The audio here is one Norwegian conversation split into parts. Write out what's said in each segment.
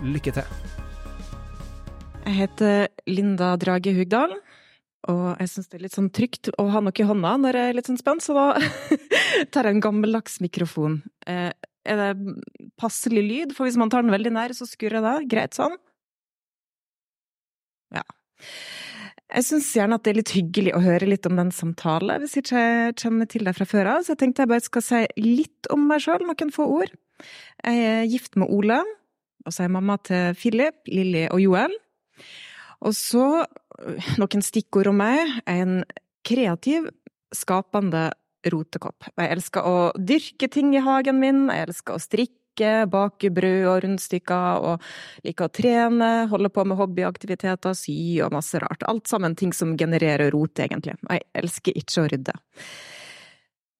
Lykke til! Jeg heter Linda Drage Hugdal, og jeg syns det er litt sånn trygt å ha noe i hånda når jeg er litt sånn spent, så da tar jeg en gammeldags mikrofon. Eh, er det passelig lyd? For hvis man tar den veldig nær, så skurrer det. Greit sånn? Ja. Jeg syns gjerne at det er litt hyggelig å høre litt om den samtalen, hvis ikke jeg kjenner til deg fra før av, så jeg tenkte jeg bare skal si litt om meg sjøl, noen få ord. Jeg er gift med Ole, og så er jeg mamma til Philip, Lilly og Joel. Og så noen stikkord om meg. Jeg er en kreativ, skapende rotekopp. Jeg elsker å dyrke ting i hagen min, jeg elsker å strikke, bake brød og rundstykker, og liker å trene, holde på med hobbyaktiviteter, sy og masse rart. Alt sammen ting som genererer rot, egentlig. Jeg elsker ikke å rydde.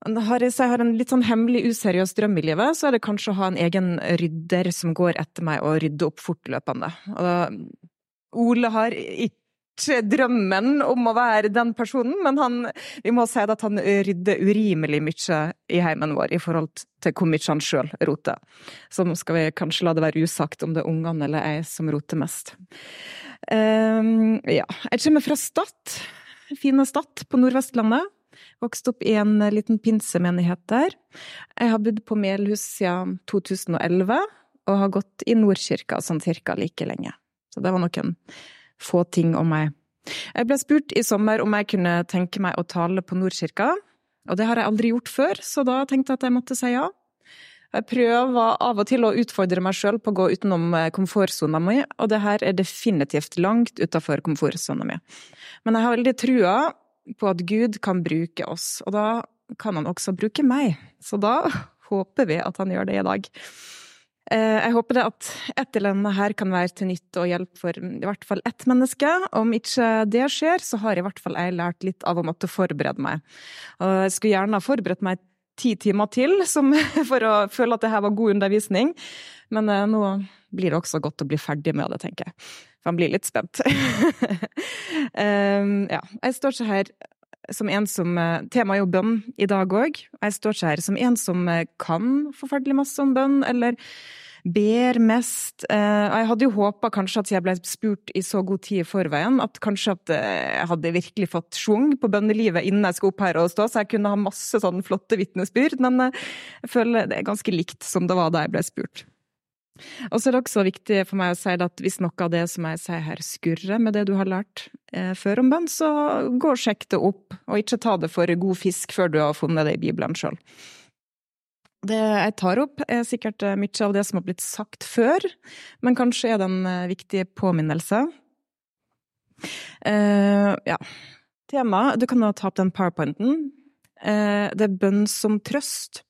Hvis jeg har en litt sånn hemmelig, useriøs drøm i livet, så er det kanskje å ha en egen rydder som går etter meg og rydder opp fortløpende. Og Ole har ikke drømmen om å være den personen, men han, vi må si at han rydder urimelig mye i heimen vår i forhold til hvor mye han sjøl roter. Så skal vi kanskje la det være usagt om det er ungene eller jeg som roter mest. Um, ja. Jeg kommer fra Stad, fine Stad på Nordvestlandet. Vokste opp i en liten pinsemenighet der. Jeg har bodd på Melhus siden 2011, og har gått i Nordkirka sånn cirka like lenge. Så det var noen få ting om meg. Jeg ble spurt i sommer om jeg kunne tenke meg å tale på Nordkirka, og det har jeg aldri gjort før, så da tenkte jeg at jeg måtte si ja. Jeg prøver av og til å utfordre meg sjøl på å gå utenom komfortsona mi, og det her er definitivt langt utafor komfortsona mi. Men jeg har veldig trua på at Gud kan bruke oss, og da kan han også bruke meg. Så da håper vi at han gjør det i dag. Eh, jeg håper det at et eller annet her kan være til nytte og hjelp for i hvert fall ett menneske. Om ikke det skjer, så har i hvert fall jeg lært litt av å måtte forberede meg. Jeg skulle gjerne ha forberedt meg ti timer til for å føle at det her var god undervisning, men eh, nå blir det også godt å bli ferdig med det, tenker jeg. For han blir litt spent. um, ja. Jeg står ikke her som en som eh, Temaet er jo bønn i dag òg. Jeg står ikke her som en som eh, kan forferdelig masse om bønn, eller ber mest. Eh, jeg hadde jo håpa kanskje at jeg ble spurt i så god tid i forveien, at kanskje at jeg hadde virkelig fått schwung på bønnelivet innen jeg skulle opp her og stå, så jeg kunne ha masse sånne flotte vitnesbyrd, men jeg føler det er ganske likt som det var da jeg ble spurt. Og så er det også viktig for meg å si at hvis noe av det som jeg sier her skurrer med det du har lært eh, før om bønn, så gå og sjekk det opp, og ikke ta det for god fisk før du har funnet det i Bibelen sjøl. Det jeg tar opp, er sikkert eh, mye av det som har blitt sagt før, men kanskje er det en eh, viktig påminnelse. Uh, ja. Temaet Du kan jo ta opp den powerpointen. Uh, det er bønn som trøst.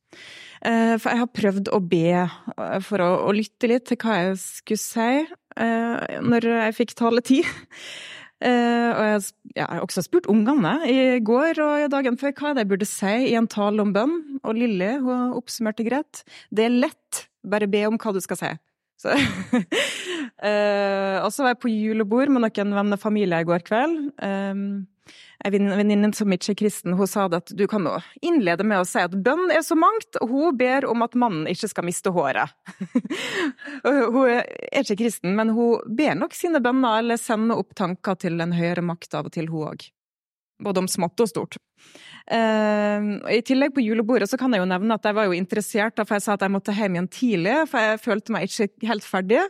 Eh, for jeg har prøvd å be eh, for å, å lytte litt til hva jeg skulle si eh, når jeg fikk taletid. og jeg, jeg har også spurt ungene i går og dagen før hva jeg burde si i en tale om bønn. Og Lilly oppsummerte greit. Det er lett, bare be om hva du skal si. Så, og så var jeg på julebord med noen venner og familie i går kveld. En venninne som ikke er kristen, hun sa at du kan nå innlede med å si at bønn er så mangt, og hun ber om at mannen ikke skal miste håret. hun er ikke kristen, men hun ber nok sine bønner eller sender opp tanker til en høyere makt av og til, hun òg. Både om smått og stort. Uh, I tillegg på julebordet så kan jeg jo nevne at jeg var jo interessert, for jeg sa at jeg måtte hjem igjen tidlig, for jeg følte meg ikke helt ferdig.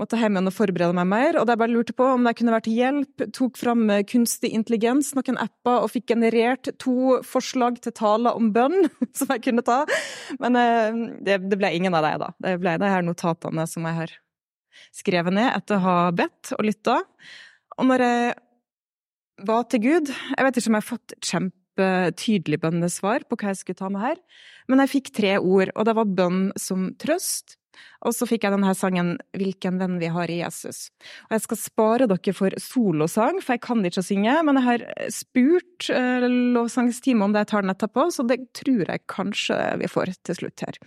Måtte hjem igjen og forberede meg mer. Og da jeg bare lurte på om det kunne vært til hjelp, tok fram eh, kunstig intelligens, noen apper, og fikk generert to forslag til taler om bønn som jeg kunne ta. Men uh, det, det, ble ingen av dem, da. Det ble de her notatene som jeg har skrevet ned etter å ha bedt og lytta. Og når jeg var til Gud Jeg vet ikke om jeg har fått kjempe kjempetydelig bønnesvar på hva jeg skulle ta med her. Men jeg fikk tre ord, og det var bønn som trøst, Og så fikk jeg denne sangen 'Hvilken venn vi har i Jesus'. Og jeg skal spare dere for solosang, for jeg kan ikke synge, men jeg har spurt eh, lovsangsteamet om jeg tar den etterpå, så det tror jeg kanskje vi får til slutt her.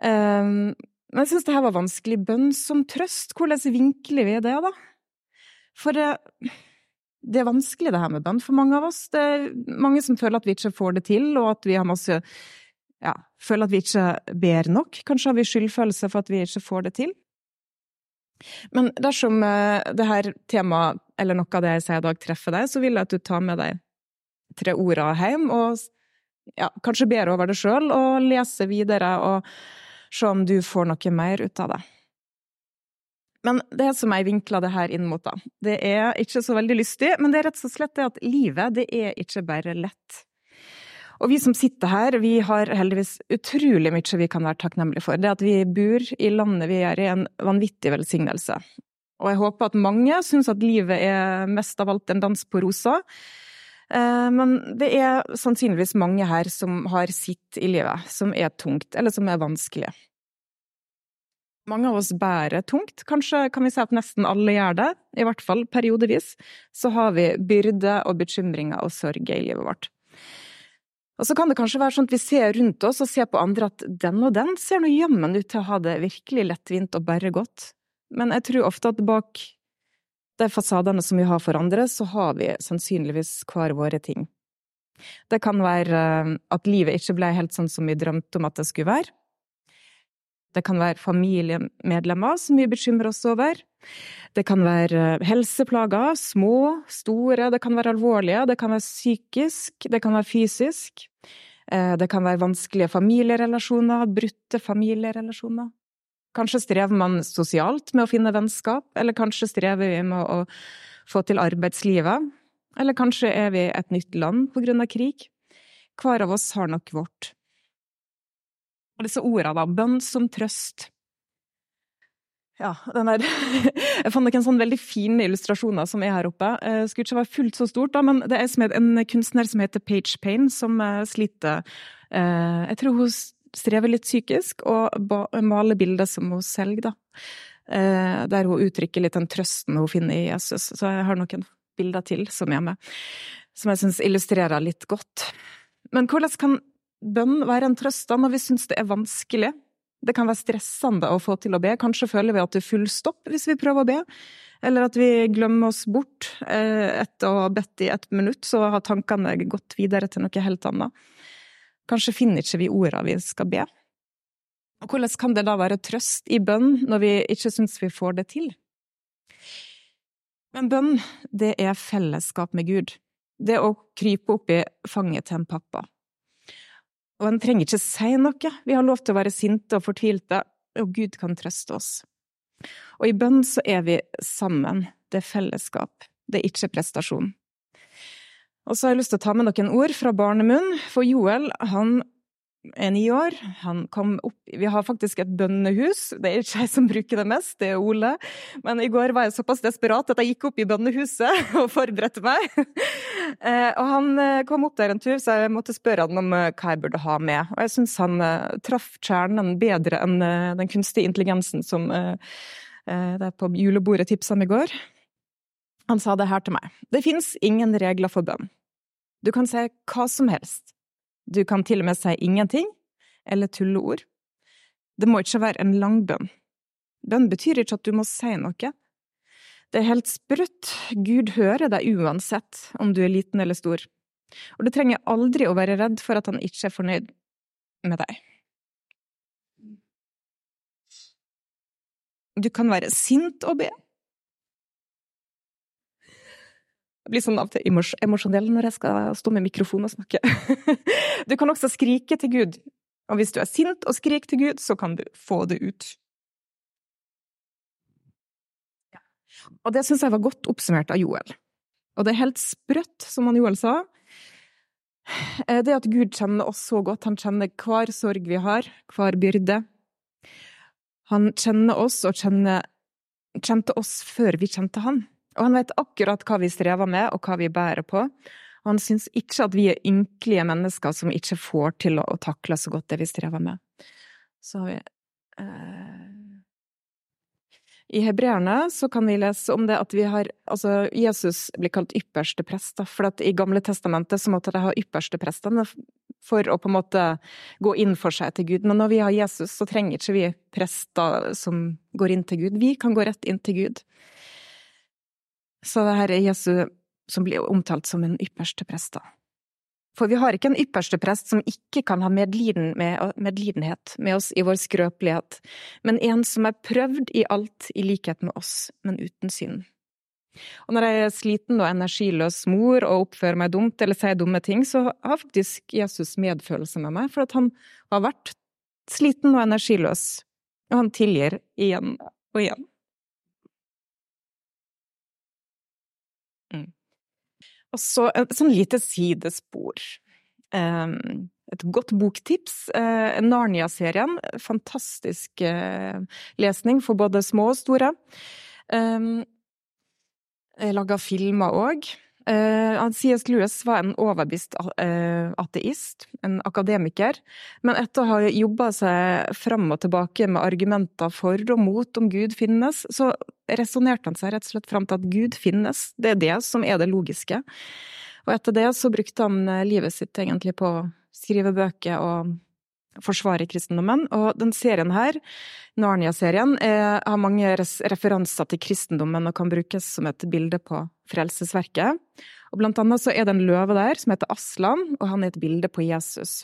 Um, men jeg syns det her var vanskelig. Bønn som trøst, hvordan vinkler vi det, da? For det, det er vanskelig, det her med bønn, for mange av oss. Det er mange som føler at vi ikke får det til, og at vi har masse ja, føler at vi ikke ber nok. Kanskje har vi skyldfølelse for at vi ikke får det til. Men dersom uh, det her temaet, eller noe av det jeg sier i dag, treffer deg, så vil jeg at du tar med deg tre orda hjem, og ja, kanskje ber over det sjøl, og leser videre, og se om du får noe mer ut av det. Men det som jeg vinkler det her inn mot, da, det er ikke så veldig lystig, men det er rett og slett det at livet, det er ikke bare lett. Og vi som sitter her, vi har heldigvis utrolig mye vi kan være takknemlige for. Det at vi bor i landet vi er i, en vanvittig velsignelse. Og jeg håper at mange syns at livet er mest av alt en dans på roser. Eh, men det er sannsynligvis mange her som har sitt i livet som er tungt, eller som er vanskelig. Mange av oss bærer tungt, kanskje kan vi si at nesten alle gjør det, i hvert fall periodevis. Så har vi byrder og bekymringer og sorger i livet vårt. Og så kan det kanskje være sånn at vi ser rundt oss og ser på andre at den og den ser nå jammen ut til å ha det virkelig lettvint og bare godt. Men jeg tror ofte at bak de fasadene som vi har for andre, så har vi sannsynligvis hver våre ting. Det kan være eh, at livet ikke ble helt sånn som vi drømte om at det skulle være. Det kan være familiemedlemmer som vi bekymrer oss over. Det kan være eh, helseplager, små, store, det kan være alvorlige, det kan være psykisk, det kan være fysisk. Eh, det kan være vanskelige familierelasjoner, brutte familierelasjoner. Kanskje strever man sosialt med å finne vennskap, eller kanskje strever vi med å få til arbeidslivet. Eller kanskje er vi et nytt land på grunn av krig. Hver av oss har nok vårt. Og disse ordene, da, bønn som trøst, ja, den der Jeg fant noen sånn veldig fine illustrasjoner som er her oppe. Det skulle ikke være fullt så stort, da, men det er en kunstner som heter Page Payne, som eh, sliter eh, Jeg tror hun strever litt psykisk, og maler bilder som hun selger, da. Eh, der hun uttrykker litt den trøsten hun finner i Jesus. Så jeg har noen bilder til som er med, som jeg syns illustrerer litt godt. Men hvordan kan bønn være en trøst da når vi syns det er vanskelig? Det kan være stressende å få til å be. Kanskje føler vi at det er full stopp hvis vi prøver å be. Eller at vi glemmer oss bort eh, etter å ha bedt i ett minutt, så har tankene gått videre til noe helt annet. Kanskje finner ikke vi ordene vi skal be. Og hvordan kan det da være trøst i bønn når vi ikke syns vi får det til? Men bønn, det er fellesskap med Gud. Det å krype opp i fanget til en pappa. Og en trenger ikke si noe. Vi har lov til å være sinte og fortvilte, og Gud kan trøste oss. Og i bønn så er vi sammen. Det er fellesskap. Det er ikke prestasjon. Og så har jeg lyst til å ta med noen ord fra barnemunn, for Joel han er ni år. Han kom opp Vi har faktisk et bønnehus. Det er ikke jeg som bruker det mest, det er Ole. Men i går var jeg såpass desperat at jeg gikk opp i bønnehuset og forberedte meg. Eh, og han eh, kom opp der en tur, så jeg måtte spørre han om eh, hva jeg burde ha med. Og jeg syns han traff kjernen bedre enn den kunstige intelligensen som det på julebordet tipsa om i går. Han sa det her til meg. Det fins ingen regler for bønn. Du kan si hva som helst. Du kan til og med si ingenting, eller tulleord. Det må ikke være en lang bønn. Bønn betyr ikke at du må si noe. Det er helt sprøtt, Gud hører deg uansett om du er liten eller stor, og du trenger aldri å være redd for at han ikke er fornøyd med deg. Du kan være sint og be. Jeg blir sånn av til emosjonell når jeg skal stå med mikrofon og snakke. Du kan også skrike til Gud, og hvis du er sint og skriker til Gud, så kan du få det ut. Og det syns jeg var godt oppsummert av Joel. Og det er helt sprøtt, som han Joel sa, eh, det at Gud kjenner oss så godt. Han kjenner hver sorg vi har, hver byrde. Han kjenner oss og kjenner, kjente oss før vi kjente han. Og han vet akkurat hva vi strever med, og hva vi bærer på. Og han syns ikke at vi er ynkelige mennesker som ikke får til å, å takle så godt det vi strever med. Så har vi eh, i hebreerne så kan vi lese om det at vi har Altså, Jesus blir kalt ypperste prest, da, for i Gamle testamentet så måtte de ha ypperste prestene for å på en måte gå inn for seg til Gud. Men når vi har Jesus, så trenger ikke vi prester som går inn til Gud. Vi kan gå rett inn til Gud. Så det her er Jesus som blir omtalt som en ypperste prest, da. For vi har ikke en ypperste prest som ikke kan ha medliden med, medlidenhet med oss i vår skrøpelighet, men en som er prøvd i alt i likhet med oss, men uten synd. Og når jeg er sliten og energiløs mor og oppfører meg dumt eller sier dumme ting, så har faktisk Jesus medfølelse med meg, for at han har vært sliten og energiløs, og han tilgir igjen og igjen. Og så et sånn lite sidespor. Et godt boktips. Uh, Narnia-serien. Fantastisk uh, lesning for både små og store. Um, Laga filmer òg. C.S. Lewis var en overbevist ateist, en akademiker, men etter å ha jobba seg fram og tilbake med argumenter for og mot om Gud finnes, så resonnerte han seg rett og slett fram til at Gud finnes, det er det som er det logiske. Og etter det så brukte han uh, livet sitt egentlig på å skrive bøker og forsvare kristendommen. Og den serien her, Narnia-serien, har mange referanser til kristendommen og kan brukes som et bilde på frelsesverket. Og blant annet så er det en løve der som heter Aslan, og han er et bilde på Jesus.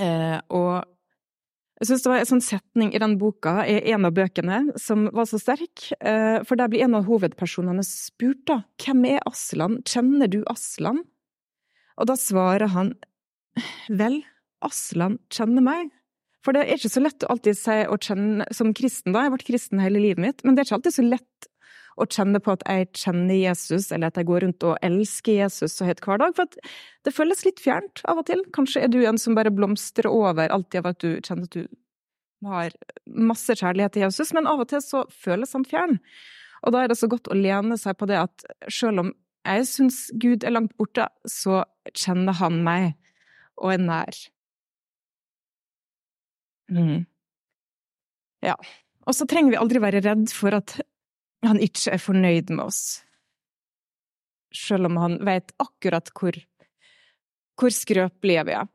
Eh, og jeg syns det var en sånn setning i den boka, i en av bøkene, som var så sterk. Eh, for der blir en av hovedpersonene spurt, da, hvem er Aslan, kjenner du Aslan? Og da svarer han, vel, Aslan kjenner meg. For det er ikke så lett å alltid si å kjenne som kristen, da, jeg har vært kristen hele livet mitt, men det er ikke alltid så lett å kjenne på at jeg kjenner Jesus, eller at jeg går rundt og elsker Jesus så høyt hver dag. For det føles litt fjernt av og til. Kanskje er du en som bare blomstrer over alltid av at du kjenner at du har masse kjærlighet til Jesus, men av og til så føles han fjern. Og da er det så godt å lene seg på det at selv om jeg syns Gud er langt borte, så kjenner han meg og er nær. Mm. Ja. Og så trenger vi aldri være redd for at han ikke er fornøyd med oss, selv om han vet akkurat hvor, hvor skrøpelige vi er.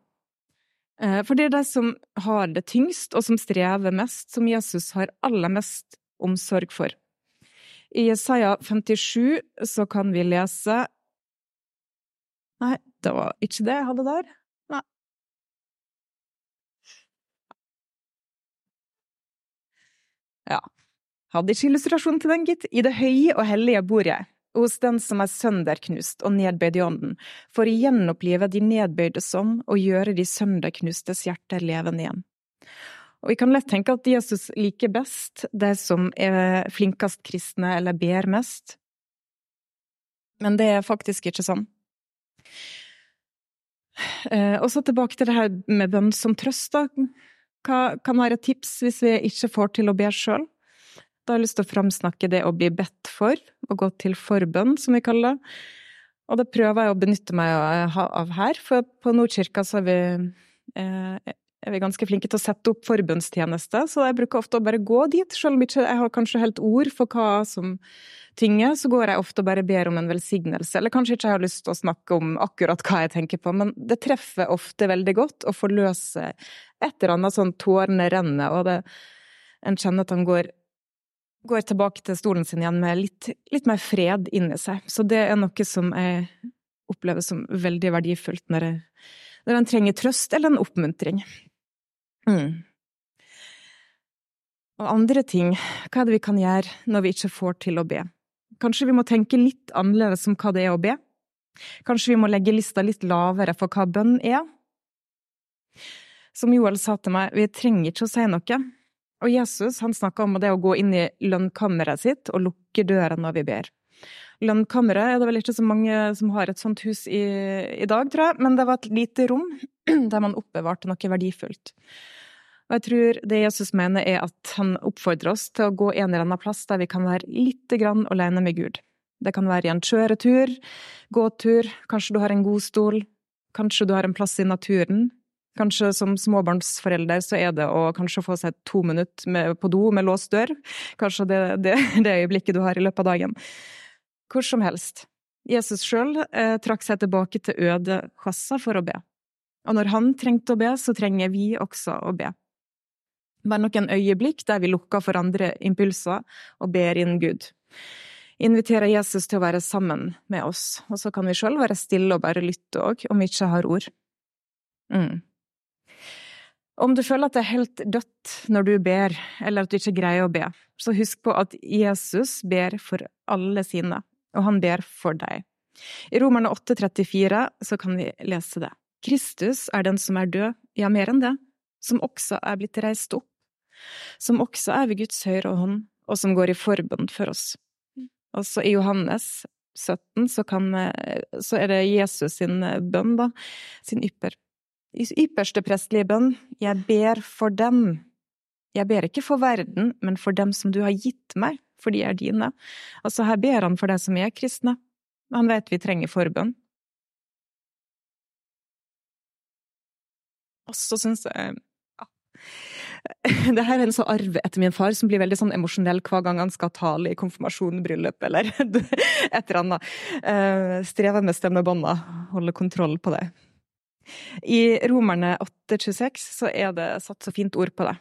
Eh, for det er de som har det tyngst, og som strever mest, som Jesus har aller mest omsorg for. I Jesaja 57 så kan vi lese Nei, det var ikke det jeg hadde der. Ja. Hadde ikke illustrasjon til den, gitt. I det høye og hellige bor jeg, hos den som er sønderknust og nedbøyd i ånden, for å gjenopplive de nedbøyde som og gjøre de sønderknustes hjerter levende igjen. Og vi kan lett tenke at Jesus liker best de som er flinkest kristne eller ber mest. Men det er faktisk ikke sånn. Eh, og så tilbake til det her med bønn som trøst, da. Hva kan være et tips hvis vi ikke får til å be sjøl? Da har jeg lyst til å framsnakke det å bli bedt for, å gå til forbønn, som vi kaller det. Og det prøver jeg å benytte meg av her, for på Nordkirka så er vi, eh, er vi ganske flinke til å sette opp forbønnstjeneste, så jeg bruker ofte å bare gå dit, selv om jeg har kanskje helt ord for hva som tynger, så går jeg ofte og bare ber om en velsignelse, eller kanskje ikke jeg har lyst til å snakke om akkurat hva jeg tenker på, men det treffer ofte veldig godt å forløse et eller annet sånn tårene renner, og det, en kjenner at han går, går tilbake til stolen sin igjen med litt, litt, mer fred inni seg. Så det er noe som jeg opplever som veldig verdifullt når, jeg, når en trenger trøst eller en oppmuntring. Mm. Og andre ting, hva er det vi kan gjøre når vi ikke får til å be? Kanskje vi må tenke litt annerledes om hva det er å be? Kanskje vi må legge lista litt lavere for hva bønn er? Som Joel sa til meg, vi trenger ikke å si noe. Og Jesus han snakka om det å gå inn i lønnkammeret sitt og lukke døra når vi ber. Lønnkammeret er det vel ikke så mange som har et sånt hus i, i dag, tror jeg, men det var et lite rom der man oppbevarte noe verdifullt. Og jeg tror det Jesus mener, er at han oppfordrer oss til å gå en eller annen plass der vi kan være lite grann alene med Gud. Det kan være i en kjøretur, gåtur, kanskje du har en god stol, kanskje du har en plass i naturen, Kanskje som småbarnsforelder så er det å kanskje få seg to minutter på do med låst dør. Kanskje det, det, det øyeblikket du har i løpet av dagen. Hvor som helst. Jesus sjøl eh, trakk seg tilbake til øde kassa for å be. Og når han trengte å be, så trenger vi også å be. Bare noen øyeblikk der vi lukker for andre impulser og ber inn Gud. Inviterer Jesus til å være sammen med oss, og så kan vi sjøl være stille og bare lytte òg, om vi ikke har ord. Mm. Om du føler at det er helt dødt når du ber, eller at du ikke greier å be, så husk på at Jesus ber for alle sine, og han ber for deg. I Romerne 8,34 så kan vi lese det. Kristus er den som er død, ja, mer enn det, som også er blitt reist opp, som også er ved Guds høyre hånd, og som går i forbønn for oss. Også i Johannes 17 så, kan, så er det Jesus sin bønn, da, sin ypper i ypperste prestelige bønn, jeg ber for dem. Jeg ber ikke for verden, men for dem som du har gitt meg, for de er dine. Altså, her ber han for deg som er kristne. Han vet vi trenger forbønn. Og så syns jeg ja. Det her er en sånn arv etter min far som blir veldig sånn emosjonell hver gang han skal tale i konfirmasjon, bryllup eller et eller annet. Uh, strever med stemmebånda, holde kontroll på det. I Romerne 8,26 så er det satt så fint ord på det.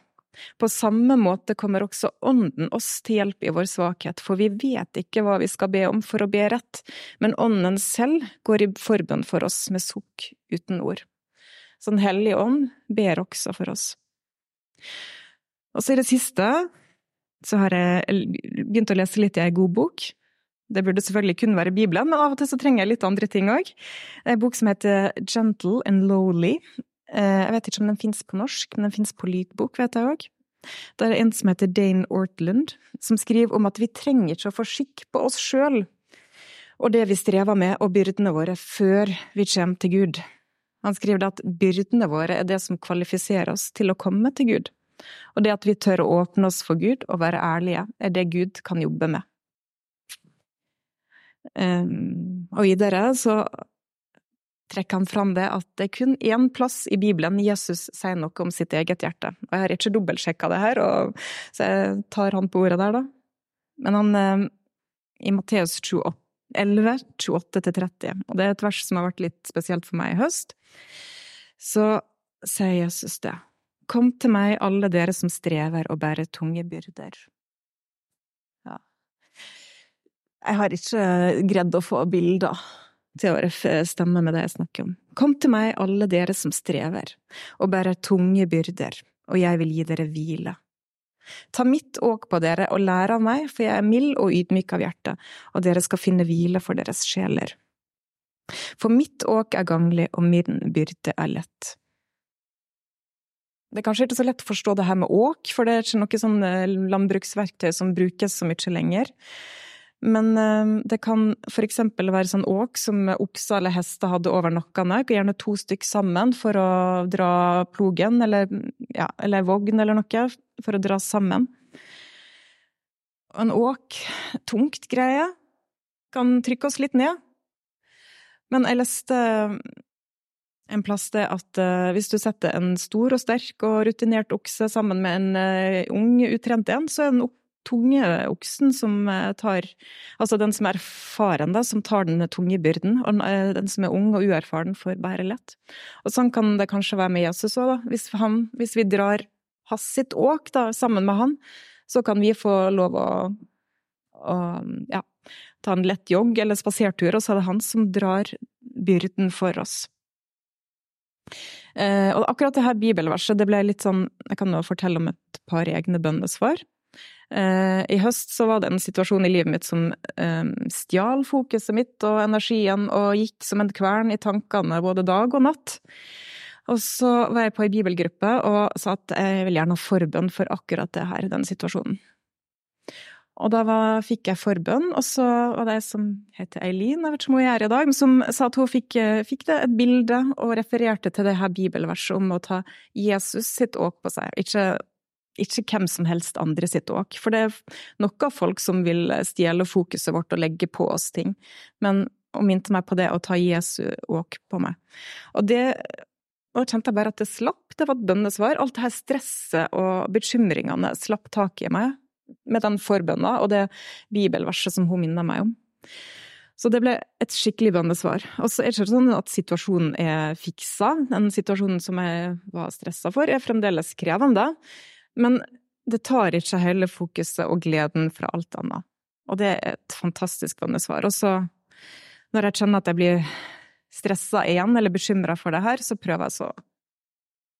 På samme måte kommer også Ånden oss til hjelp i vår svakhet, for vi vet ikke hva vi skal be om for å be rett, men Ånden selv går i forbønn for oss med sukk uten ord. Så Den hellige ånd ber også for oss. Og så i det siste så har jeg begynt å lese litt i ei god bok, det burde selvfølgelig kun være Bibelen, men av og til så trenger jeg litt andre ting òg. En bok som heter Gentle and Lowly. Eh, jeg vet ikke om den fins på norsk, men den fins på lydbok, vet jeg òg. Det er en som heter Dane Ortland, som skriver om at vi trenger ikke å få skikk på oss sjøl og det vi strever med, og byrdene våre, før vi kommer til Gud. Han skriver at byrdene våre er det som kvalifiserer oss til å komme til Gud. Og det at vi tør å åpne oss for Gud og være ærlige, er det Gud kan jobbe med. Ehm, og videre så trekker han fram det at det er kun én plass i Bibelen Jesus sier noe om sitt eget hjerte. Og jeg har ikke dobbeltsjekka det her, så jeg tar han på ordet der, da. Men han ehm, i Matteus 11, 28-30, og det er et vers som har vært litt spesielt for meg i høst, så sier Jesus det. Kom til meg, alle dere som strever og bærer tunge byrder. Jeg har ikke greid å få bilder til å stemme med det jeg snakker om. Kom til meg, alle dere som strever og bærer tunge byrder, og jeg vil gi dere hvile. Ta mitt åk på dere og lær av meg, for jeg er mild og ydmyk av hjerte, og dere skal finne hvile for deres sjeler. For mitt åk er ganglig, og min byrde er lett. Det er kanskje ikke så lett å forstå det her med åk, for det er ikke noe sånn eh, landbruksverktøy som brukes så mye lenger. Men eh, det kan f.eks. være sånn åk som okser eller hester hadde over nakkene, gjerne to stykk sammen for å dra plogen, eller, ja, eller vogn eller noe, for å dra sammen. En åk, tungt greie, kan trykke oss litt ned. Men jeg leste en plass det at uh, hvis du setter en stor og sterk og rutinert okse sammen med en uh, ung, utrent en, så er den tunge oksen som eh, tar Altså den som er erfaren, da, som tar den tunge byrden. Og eh, den som er ung og uerfaren, får bære lett. Og sånn kan det kanskje være med Jesus òg, da. Hvis, han, hvis vi drar hans sitt åk da, sammen med han, så kan vi få lov å, å ja, ta en lett jogg eller spasertur, og så er det han som drar byrden for oss. Eh, og akkurat det her bibelverset, det ble litt sånn Jeg kan jo fortelle om et par egne bønnesvar. Eh, I høst så var det en situasjon i livet mitt som eh, stjal fokuset mitt og energien, og gikk som en kvern i tankene både dag og natt. Og så var jeg på ei bibelgruppe og sa at jeg vil gjerne ha forbønn for akkurat det her, den situasjonen. Og da var, fikk jeg forbønn, og så var det ei som heter Eileen, jeg vet ikke om hun er i dag, som sa at hun fikk, fikk det et bilde og refererte til det her bibelverset om å ta Jesus sitt åk på seg. Ikke ikke hvem som helst andre sitt åk. For det er nok av folk som vil stjele fokuset vårt og legge på oss ting. Men hun minte meg på det å ta Jesu åk på meg. Og det Og kjente jeg bare at det slapp, det var et bønnesvar. Alt det her stresset og bekymringene slapp tak i meg med den forbønna og det bibelverset som hun minner meg om. Så det ble et skikkelig bønnesvar. Og så er det ikke sånn at situasjonen er fiksa. Den situasjonen som jeg var stressa for, er fremdeles krevende. Men det tar ikke hele fokuset og gleden fra alt annet. Og det er et fantastisk bønnesvar. Og så, når jeg kjenner at jeg blir stressa igjen eller bekymra for det her, så prøver jeg så å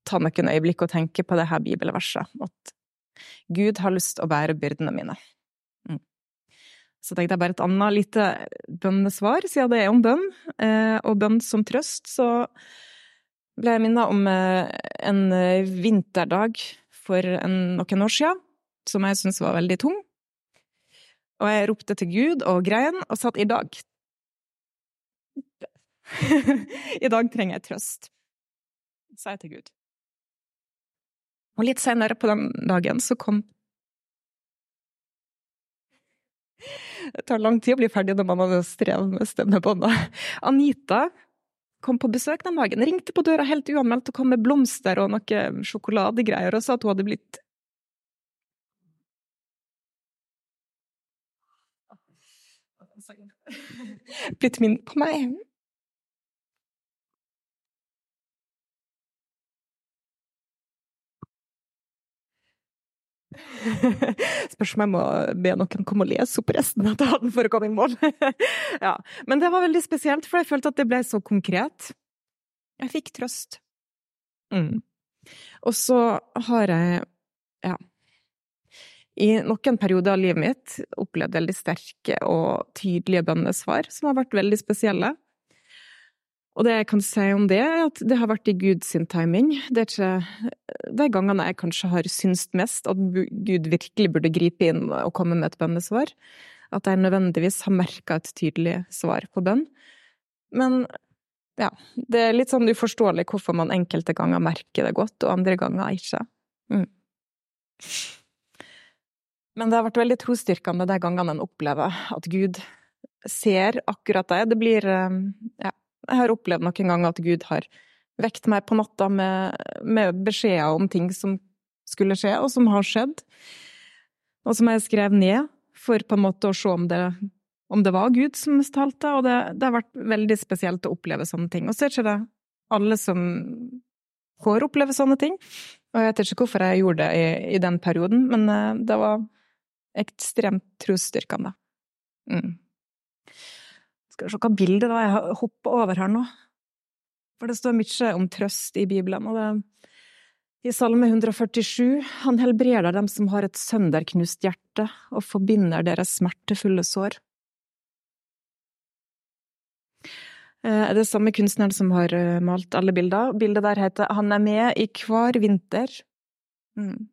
ta noen øyeblikk og tenke på det her bibelverset. At Gud har lyst å bære byrdene mine. Mm. Så tenkte jeg bare et annet lite bønnesvar, siden det er om bønn, eh, og bønn som trøst, så ble jeg minnet om eh, en vinterdag for noen år siden, som jeg syntes var veldig tung. Og jeg ropte til Gud og grein og sa at i dag I dag trenger jeg trøst, sa jeg til Gud. Og litt senere på den dagen så kom Det tar lang tid å bli ferdig når man har strevet med stemmebåndet. Anita kom på besøk den dagen, ringte på døra helt uanmeldt og kom med blomster og noe sjokoladegreier og sa at hun hadde blitt Blitt minnet på meg. Spørs om jeg må be noen komme og lese opp resten av talen for å komme i mål. ja. Men det var veldig spesielt, for jeg følte at det ble så konkret. Jeg fikk trøst. Mm. Og så har jeg, ja I noen perioder av livet mitt opplevd veldig sterke og tydelige bønnesvar, som har vært veldig spesielle. Og det jeg kan si om det, er at det har vært i Guds timing. Det er ikke de gangene jeg kanskje har syntes mest at Gud virkelig burde gripe inn og komme med et bønnesvar. At jeg nødvendigvis har merka et tydelig svar på bønn. Men ja, det er litt sånn uforståelig hvorfor man enkelte ganger merker det godt, og andre ganger ikke. Mm. Men det har vært veldig trosstyrkende de gangene en opplever at Gud ser akkurat det. Det blir eh, ja, jeg har opplevd noen ganger at Gud har vekt meg på natta med, med beskjeder om ting som skulle skje, og som har skjedd, og som jeg skrev ned for på en måte å se om det, om det var Gud som talte, og det, det, har vært veldig spesielt å oppleve sånne ting. Og så er ikke det alle som får oppleve sånne ting, og jeg vet ikke hvorfor jeg gjorde det i, i den perioden, men eh, det var ekstremt trosstyrkende. Mm. Se hva bildet da jeg hopper over her nå. For det står mye om trøst i Bibelen, og det i Salme 147 Han helbreder dem som har et sønderknust hjerte, og forbinder deres smertefulle sår. Eh, det er samme kunstneren som har eh, malt alle bilder. Bildet der heter Han er med i hver vinter. Mm.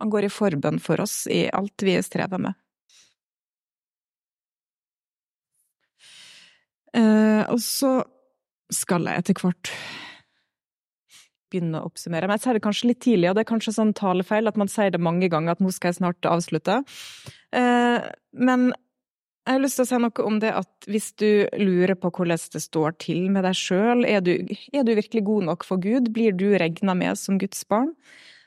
Han går i forbønn for oss i alt vi strever med. Eh, og så skal jeg etter hvert begynne å oppsummere. Men jeg sier det kanskje litt tidlig, og det er kanskje sånn talefeil at man sier det mange ganger at nå skal jeg snart avslutte. Eh, men jeg har lyst til å si noe om det at hvis du lurer på hvordan det står til med deg sjøl, er, er, du virkelig god nok for Gud? Blir du regna med som Guds barn?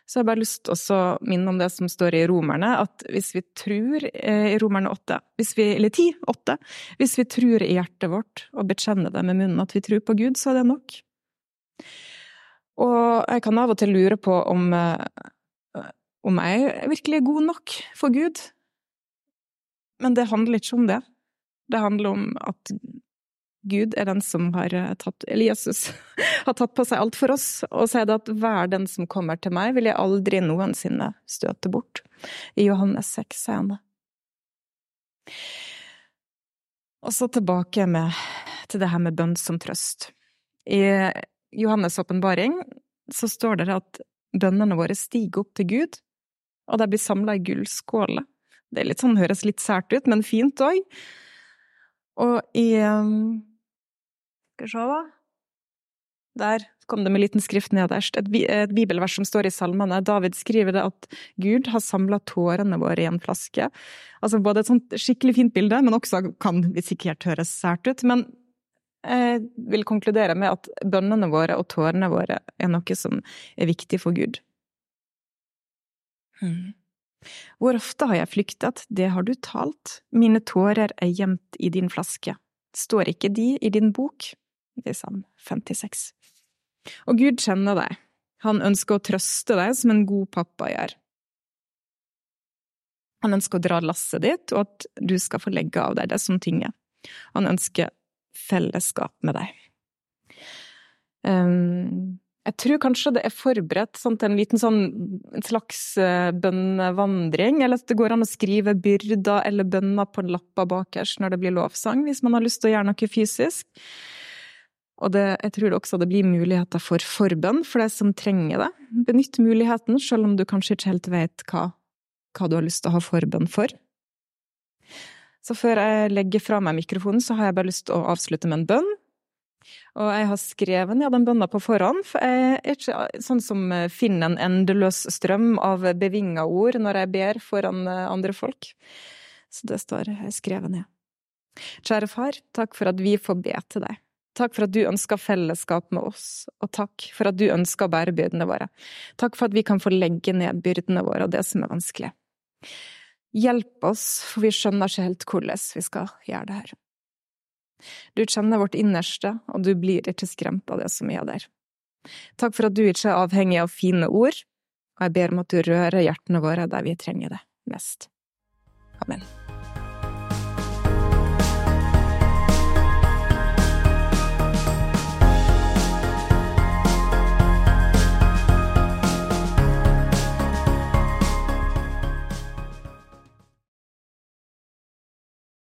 Så jeg har bare lyst til å minne om det som står i Romerne, at hvis vi tror eh, i Romerne 8, vi, eller 10, 8, hvis vi tror i hjertet vårt og bekjenner det med munnen at vi tror på Gud, så er det nok. Og jeg kan av og til lure på om, eh, om jeg virkelig er god nok for Gud. Men det handler ikke om det. Det handler om at Gud er den som har eh, tatt Eller Jesus har tatt på seg alt for oss, og sier at hver den som kommer til meg, vil jeg aldri noensinne støte bort. I Johannes 6 sier han det. Og så tilbake med, til det her med bønn som trøst. I Johannes' åpenbaring så står det at bønnene våre stiger opp til Gud, og de blir samla i gullskåler. Det er litt sånn, høres litt sært ut, men fint òg. Og i um, skal vi se, hva. Der kom det med liten skrift nederst, et, et bibelvers som står i salmene. David skriver det at Gud har samla tårene våre i en flaske. Altså både et sånt skikkelig fint bilde, men også kan vi sikkert høres sært ut. Men Jeg vil konkludere med at bønnene våre og tårene våre er noe som er viktig for Gud. Hmm. Hvor ofte har jeg flyktet, det har du talt, mine tårer er gjemt i din flaske, står ikke de i din bok? Salm 56. Og Gud kjenner deg, han ønsker å trøste deg som en god pappa gjør. Han ønsker å dra lasset ditt, og at du skal få legge av deg det som tynger. Han ønsker fellesskap med deg. Um, jeg tror kanskje det er forberedt sånn, til en liten sånn en slags uh, bønnevandring, eller at det går an å skrive byrder eller bønner på en lapper bakerst når det blir lovsang, hvis man har lyst til å gjøre noe fysisk. Og det, jeg tror også det blir muligheter for forbønn for deg som trenger det. Benytt muligheten, selv om du kanskje ikke helt vet hva, hva du har lyst til å ha forbønn for. Så før jeg legger fra meg mikrofonen, så har jeg bare lyst til å avslutte med en bønn. Og jeg har skrevet ned den bønna på forhånd, for jeg er ikke sånn som finner en endeløs strøm av bevinga ord når jeg ber foran andre folk. Så det står jeg skrevet ned. Kjære far, takk for at vi får be til deg. Takk for at du ønsker fellesskap med oss, og takk for at du ønsker å bære byrdene våre. Takk for at vi kan få legge ned byrdene våre og det som er vanskelig. Hjelp oss, for vi skjønner ikke helt hvordan vi skal gjøre det her. Du kjenner vårt innerste, og du blir ikke skremt av det som er der. Takk for at du ikke er avhengig av fine ord, og jeg ber om at du rører hjertene våre der vi trenger det mest. Amen.